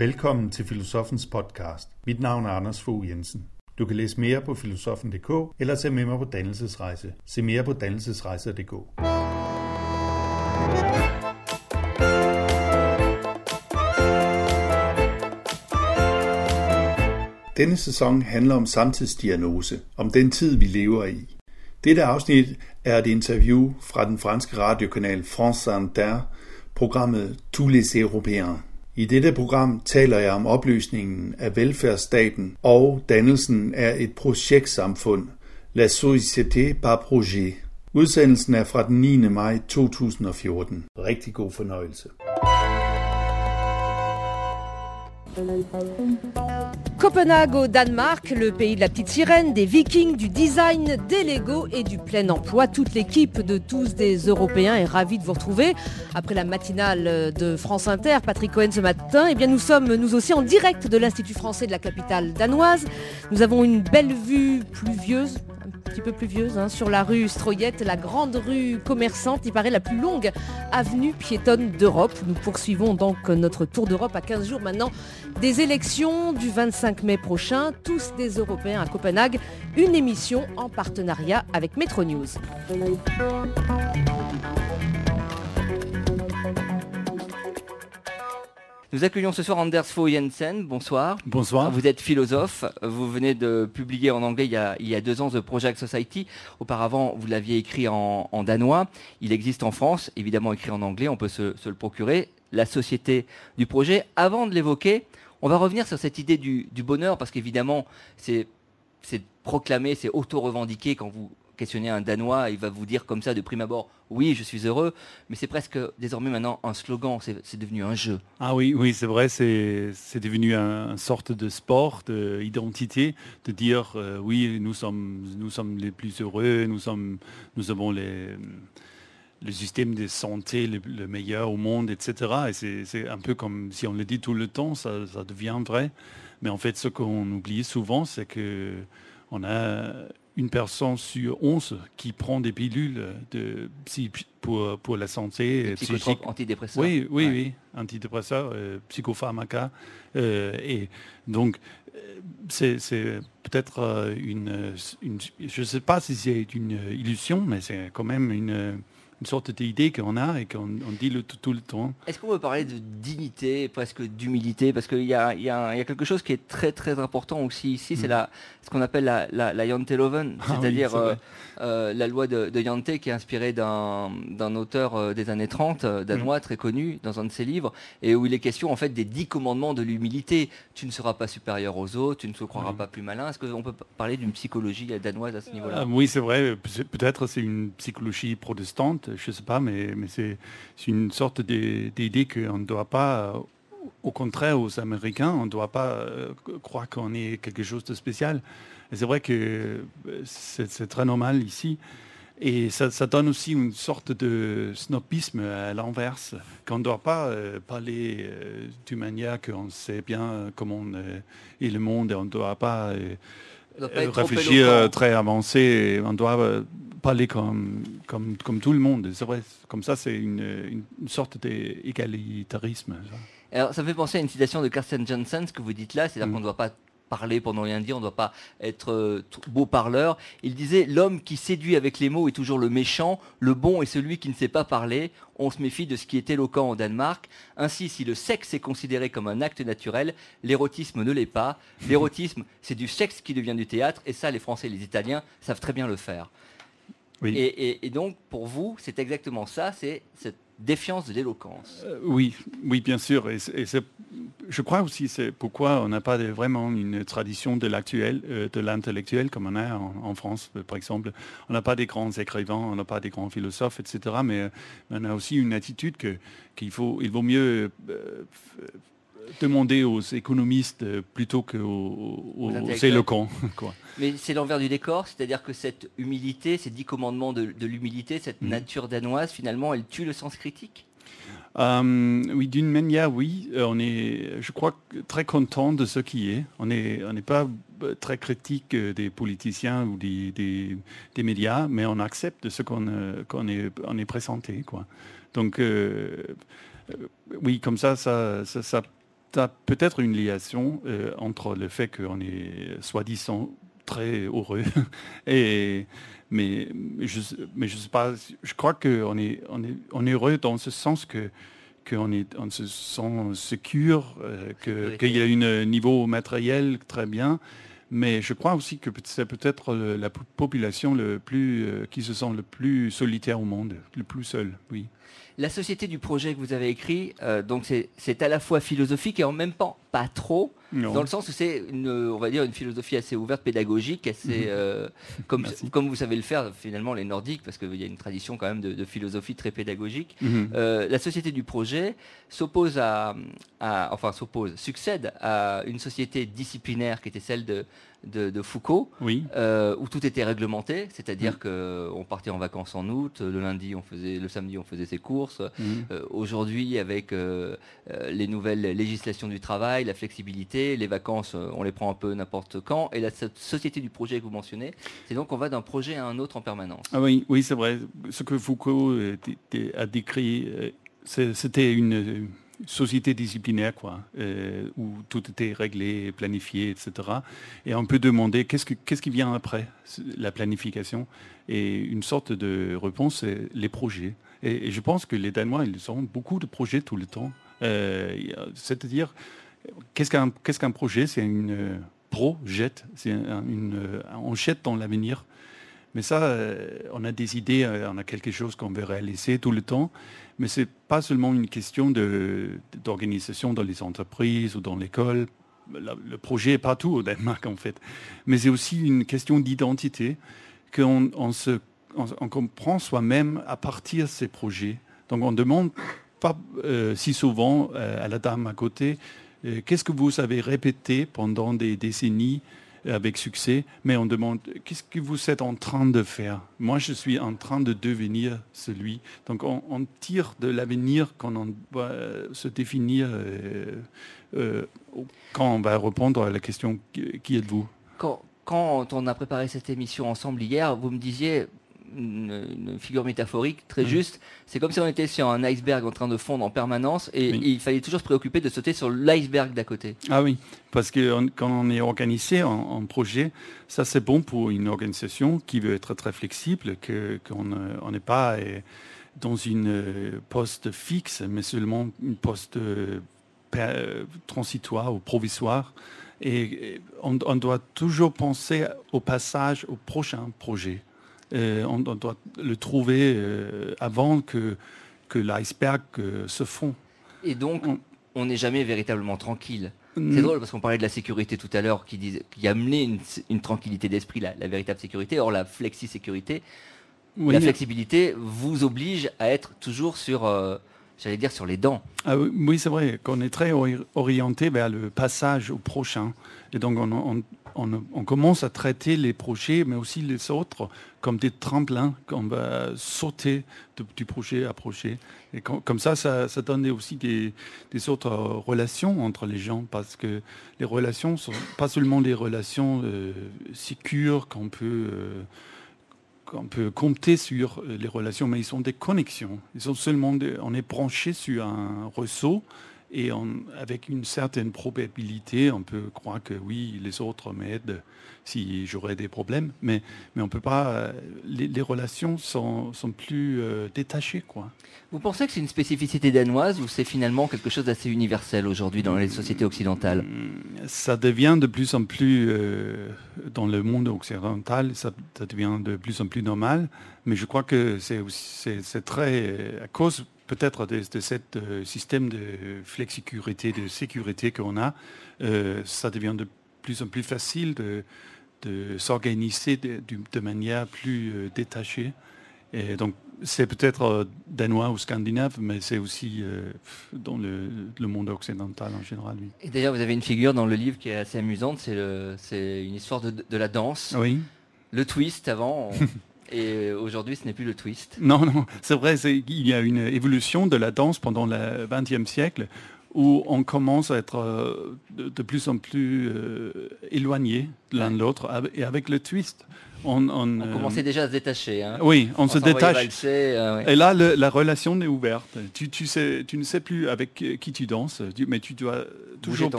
Velkommen til Filosofens podcast. Mit navn er Anders Fogh Jensen. Du kan læse mere på filosofen.dk eller tage med mig på dannelsesrejse. Se mere på dannelsesrejser.dk. Denne sæson handler om samtidsdiagnose, om den tid vi lever i. Dette afsnit er et interview fra den franske radiokanal France Inter, programmet Tous les Européens. I dette program taler jeg om opløsningen af velfærdsstaten og dannelsen af et projektsamfund, La Société par Projet. Udsendelsen er fra den 9. maj 2014. Rigtig god fornøjelse. Copenhague au Danemark, le pays de la petite sirène, des vikings, du design, des Lego et du plein emploi. Toute l'équipe de tous des Européens est ravie de vous retrouver. Après la matinale de France Inter, Patrick Cohen ce matin, eh nous sommes nous aussi en direct de l'Institut français de la capitale danoise. Nous avons une belle vue pluvieuse, petit peu pluvieuse, hein, sur la rue Stroyette, la grande rue commerçante, il paraît la plus longue avenue piétonne d'Europe. Nous poursuivons donc notre tour d'Europe à 15 jours maintenant des élections du 25 mai prochain, tous des Européens à Copenhague, une émission en partenariat avec Metro News. Nous accueillons ce soir Anders Fogh Jensen. Bonsoir. Bonsoir. Vous êtes philosophe. Vous venez de publier en anglais il y a, deux ans The Project Society. Auparavant, vous l'aviez écrit en, danois. Il existe en France, évidemment écrit en anglais. On peut se, le procurer. La société du projet. Avant de l'évoquer, on va revenir sur cette idée du, du bonheur parce qu'évidemment, c'est proclamé, c'est auto-revendiqué quand vous questionnez un Danois, il va vous dire comme ça de prime abord, oui, je suis heureux, mais c'est presque désormais maintenant un slogan, c'est devenu un jeu. Ah oui, oui, c'est vrai, c'est devenu une sorte de sport, d'identité, de dire, euh, oui, nous sommes, nous sommes les plus heureux, nous, sommes, nous avons les le système de santé le, meilleur au monde, etc. Et c'est un peu comme si on le dit tout le temps, ça, ça devient vrai. Mais en fait, ce qu'on oublie souvent, c'est que on a une personne sur 11 qui prend des pilules de, pour, pour la santé psychique. Antidépresseurs. Oui, oui, oui, antidépresseurs, euh, psychopharmacas. Euh, et donc, euh, c'est peut-être une, une, Je ne sais pas si c'est une illusion, mais c'est quand même une une sorte d'idée qu'on a et qu'on dit le, tout, le temps. Est-ce qu'on peut parler de dignité, presque d'humilité? Parce qu'il y, y, a quelque chose qui est très très important aussi ici, c'est mm. ce qu'on appelle la, la, la Janteloven, ah c'est-à-dire euh, euh, la loi de, de Jante qui est inspirée d'un auteur euh, des années 30, danois, mm. très connu, dans un de ses livres, et où il est question en fait des dix commandements de l'humilité. Tu ne seras pas supérieur aux autres, tu ne te croiras mm. pas plus malin. Est-ce qu'on peut parler d'une psychologie danoise à ce niveau-là? Oui, c'est vrai. Peut-être c'est une psychologie protestante je ne sais pas, mais, c'est une sorte d'idée qu'on ne doit pas, au contraire aux Américains, on ne doit pas euh, croire qu'on est quelque chose de spécial. C'est vrai que euh, c'est très normal ici. Et ça, donne aussi une sorte de snobisme à l'inverse, qu'on ne doit pas euh, parler d'une manière qu'on sait bien comment est le monde et on ne doit pas, réfléchir très avancé. On doit parler comme, comme, comme tout le monde. C'est vrai, comme ça, c'est une, une, sorte d'égalitarisme. Alors, ça me fait penser à une citation de Carsten Johnson, ce que vous dites là, c'est-à-dire mm. qu'on ne doit pas parler pendant rien dire, on ne doit pas être euh, beau parleur. Il disait L'homme qui séduit avec les mots est toujours le méchant, le bon est celui qui ne sait pas parler. On se méfie de ce qui est éloquent au Danemark. Ainsi, si le sexe est considéré comme un acte naturel, l'érotisme ne l'est pas. L'érotisme, c'est du sexe qui devient du théâtre, et ça, les Français et les Italiens savent très bien le faire. Et, donc, pour vous, c'est exactement ça, c'est cette défiance de l'éloquence. Euh, oui, oui, bien sûr. Et, je crois aussi c'est pourquoi on n'a pas vraiment une tradition de l'actuel, euh, de l'intellectuel comme on a en, France, par exemple. On n'a pas des grands écrivains, on n'a pas des grands philosophes, etc. Mais, on a aussi une attitude qu'il faut, il vaut mieux euh, demander aux économistes plutôt qu'aux aux, éloquents. Mais c'est l'envers du décor, c'est-à-dire que cette humilité, ces dix commandements de, l'humilité, cette mm. nature danoise, finalement, elle tue le sens critique? Euh, oui, d'une manière, oui. Euh, on est, je crois, très content de ce qui est. On n'est on pas euh, très critique des politiciens ou des, des, médias, mais on accepte ce qu'on qu'on est, on est présenté. Quoi. Donc, oui, comme ça, ça, ça tu as peut-être une liaison euh, entre le fait qu'on est soi-disant très heureux et mais je mais je sais pas je crois qu'on est on est on est heureux dans ce sens que qu'on est on se sent secure euh, que qu'il y a un niveau matériel très bien. Mais je crois aussi que c'est peut-être la population le plus euh, qui se sent le plus solitaire au monde le plus seul oui la société du projet que vous avez écrit, euh, donc c'est à la fois philosophique et en même temps pas trop, dans le sens où c'est une, on va dire une philosophie assez ouverte, pédagogique, assez mhm. euh, comme, comme vous savez le faire finalement les Nordiques, parce qu'il y a une tradition quand même de, philosophie très pédagogique. Mhm. Euh, la société du projet s'oppose à, enfin s'oppose, succède à une société disciplinaire qui était celle de de, Foucault, oui. Euh, où tout était réglementé, c'est-à-dire qu'on que on partait en vacances en août, le lundi on faisait, le samedi on faisait ses courses. Euh, aujourd'hui, avec euh, les nouvelles législations du travail, la flexibilité, les vacances, on les prend un peu n'importe quand. Et la société du projet que vous mentionnez, c'est donc on va d'un projet à un autre en permanence. Ah oui, oui, c'est vrai. Ce que Foucault a décrit, c'était une société disciplinaire, quoi, euh, où tout était réglé, planifié, etc. Et on peut demander qu'est-ce, qui vient après la planification Et une sorte de réponse, c'est les projets. Et, je pense que les Danois, ils ont beaucoup de projets tout le temps. Euh, c'est-à-dire, qu'est-ce qu'un, projet? C'est une projette, c'est une, on jette dans l'avenir. Mais ça, euh, on a des idées, on a quelque chose qu'on veut réaliser tout le temps. Mais ce n'est pas seulement une question d'organisation dans les entreprises ou dans l'école. Le projet est partout au Danemark, en fait. Mais c'est aussi une question d'identité, qu'on on comprend soi-même à partir de ces projets. Donc on demande pas euh, si souvent euh, à la dame à côté, euh, qu'est-ce que vous avez répété pendant des décennies avec succès, mais on demande qu'est-ce que vous êtes en train de faire? Moi, je suis en train de devenir celui. Donc, on, tire de l'avenir quand on doit se définir, euh, euh, quand on va répondre à la question qui êtes-vous? Quand, quand on a préparé cette émission ensemble hier, vous me disiez une, figure métaphorique très juste. C'est comme si on était sur un iceberg en train de fondre en permanence et, il fallait toujours se préoccuper de sauter sur l'iceberg d'à côté. Ah oui, parce que quand on est organisé en, projet, ça c'est bon pour une organisation qui veut être très flexible, qu'on n'est pas euh, dans une euh, poste fixe, mais seulement une poste euh, transitoire ou provisoire. Et on, doit toujours penser au passage au prochain projet. Euh, on, doit le trouver euh, avant que, que l'iceberg euh, se fond. Et donc, on n'est jamais véritablement tranquille. C'est drôle parce qu'on parlait de la sécurité tout à l'heure, qui, qui amenait une, une tranquillité d'esprit, la, véritable sécurité. Or, la flexi-sécurité, la flexibilité vous oblige à être toujours sur, j'allais dire, sur les dents. Ah oui, c'est vrai qu'on est très orienté vers le passage au prochain. Et donc, on, on, commence à traiter les projets, mais aussi les autres, comme des tremplins qu'on va sauter du projet à projet. Et comme ça, ça, donne aussi des, autres relations entre les gens, parce que les relations sont pas seulement des relations euh, sécures qu'on peut... Euh, compter sur les relations, mais ils sont des connexions. Ils sont seulement on est branché sur un réseau et avec une certaine probabilité, on peut croire que oui, les autres m'aident si j'aurais des problèmes, mais, mais on peut pas. Euh, les, relations sont, sont plus euh, détachées. Quoi. Vous pensez que c'est une spécificité danoise ou c'est finalement quelque chose d'assez universel aujourd'hui dans les sociétés occidentales? Ça devient de plus en plus, euh, dans le monde occidental, ça, ça, devient de plus en plus normal, mais je crois que c'est très. à cause peut-être de, ce euh, système de flexicurité, de sécurité qu'on a, euh, ça devient de plus en plus facile de, s'organiser de, manière plus euh, détachée. Et donc, c'est peut-être danois ou scandinave, mais c'est aussi dans le, monde occidental en général. Et d'ailleurs, vous avez une figure dans le livre qui est assez amusante, c'est une histoire de, de, la danse. Oui. Le twist avant. Et aujourd'hui, ce n'est plus le twist. Non, non, c'est vrai, il y a une évolution de la danse pendant le XXe siècle où on commence à être euh, de, plus en plus euh, éloigné l'un de l'autre. Et avec le twist, on, on, commençait déjà à se détacher. Hein. Oui, on, se détache. Et là, la relation est ouverte. Tu, tu, sais, tu ne sais plus avec qui tu danses, mais tu dois toujours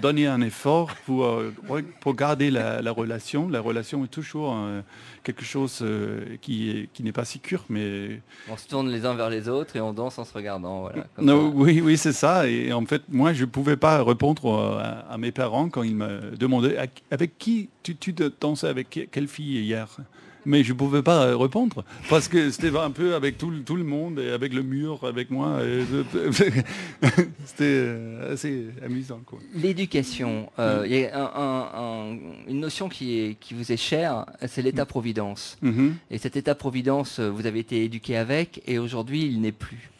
donner un effort pour, pour garder la, relation. La relation est toujours quelque chose qui, qui n'est pas si cure, mais... On se tourne les uns vers les autres et on danse en se regardant. oui, oui c'est ça. Et en fait, moi, je ne pouvais pas répondre à, mes parents quand ils me demandaient avec qui tu, tu dansais avec quelle fille hier mais je ne pouvais pas répondre parce que c'était un peu avec tout, tout, le monde et avec le mur, avec moi. c'était euh, assez amusant. L'éducation, euh, il y a une notion qui, est, qui vous est chère, c'est l'État-providence. Mm-hmm. Et cet État-providence, vous avez été éduqué avec et aujourd'hui, il n'est plus.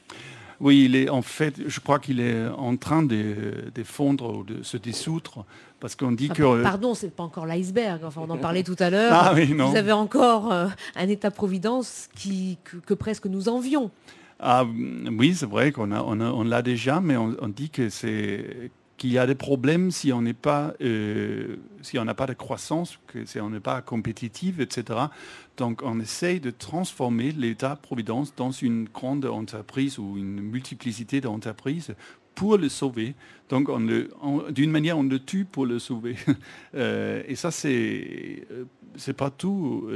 Oui, il est en fait, je crois qu'il est en train de, de, fondre ou de se dissoudre parce qu'on dit ah, que. Pardon, c'est pas encore l'iceberg. Enfin, on en parlait tout à l'heure. Ah, Vous avez encore euh, un État-providence qui que, presque nous envions. Ah, oui, c'est vrai qu'on a, on, l'a déjà, mais on, dit que c'est qu'il y a des problèmes si on n'est pas, euh, si on n'a pas de croissance, que si on n'est pas compétitif, etc. Donc on essaye de transformer l'État-providence dans une grande entreprise ou une multiplicité d'entreprises pour le sauver. Donc d'une manière, on le tue pour le sauver. Euh, et ça, c'est euh, c'est pas tout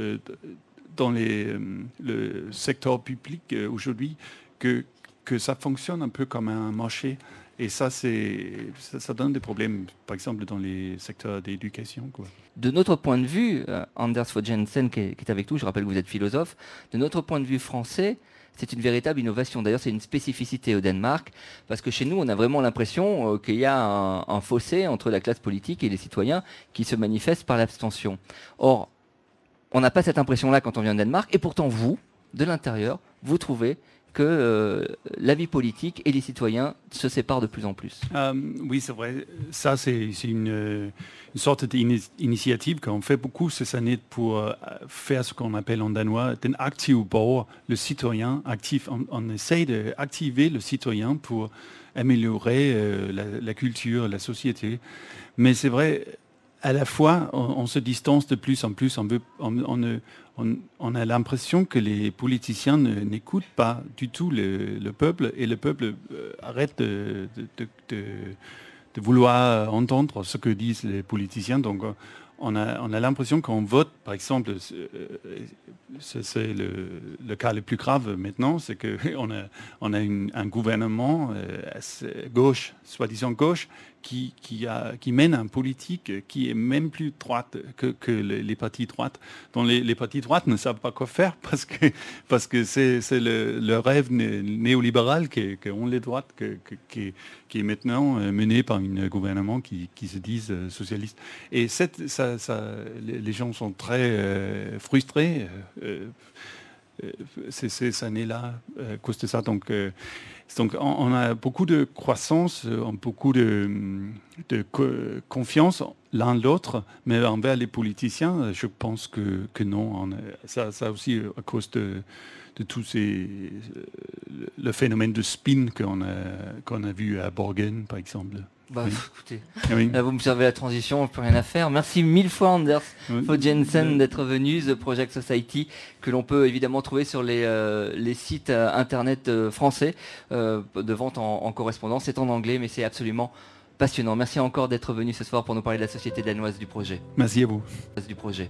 dans les, le secteur public aujourd'hui que, que ça fonctionne un peu comme un marché. Et ça, ça, donne des problèmes, par exemple, dans les secteurs d'éducation. De notre point de vue, euh, Anders Fogh Jensen, qui est, avec nous, je rappelle que vous êtes philosophe, de notre point de vue français, c'est une véritable innovation. D'ailleurs, c'est une spécificité au Danemark, parce que chez nous, on a vraiment l'impression euh, qu'il y a un, fossé entre la classe politique et les citoyens qui se manifeste par l'abstention. Or, on n'a pas cette impression-là quand on vient au Danemark, et pourtant, vous, de l'intérieur, vous trouvez que euh, la vie politique et les citoyens se séparent de plus en plus. Euh, oui, c'est vrai. Ça, c'est une, sorte d'initiative qu'on fait beaucoup ces années pour euh, faire ce qu'on appelle en danois den aktiv borger, le citoyen actif. On, on essaye d'activer le citoyen pour améliorer la, culture, la société. Mais c'est vrai, à la fois, on, se distance de plus en plus. On, a l'impression que les politiciens n'écoutent pas du tout le, peuple et le peuple euh, arrête de, vouloir entendre ce que disent les politiciens. On a, l'impression qu'on vote, par exemple, euh, c'est le, cas le plus grave maintenant, c'est qu'on a, on a un gouvernement euh, gauche, soi-disant gauche, qui, qui, a, qui mène une politique qui est même plus droite que, les, partis droites, dont les, partis droites ne savent pas quoi faire parce que parce que c'est le, rêve néolibéral qu'ont les droites qui, qui, est maintenant euh, mené par un gouvernement qui, se disent socialiste. Et ça, les gens sont très euh, frustrés. ces, années-là à cause de ça. Donc, on, a beaucoup de croissance, euh, beaucoup de, confiance l'un l'autre, mais envers les politiciens, je pense que, non. ça, ça aussi à cause de, tout euh, le phénomène de spin qu'on a, qu'on a vu à Borgen, par exemple. Bah, écoutez, là, vous me servez la transition, plus rien à faire. Merci mille fois Anders oui. Jensen d'être venu, The Project Society, que l'on peut évidemment trouver sur les, euh, les sites euh, internet euh, français de vente en, correspondance. C'est en anglais, mais c'est absolument passionnant. Merci encore d'être venu ce soir pour nous parler de la société danoise du projet. Merci à vous. Du projet.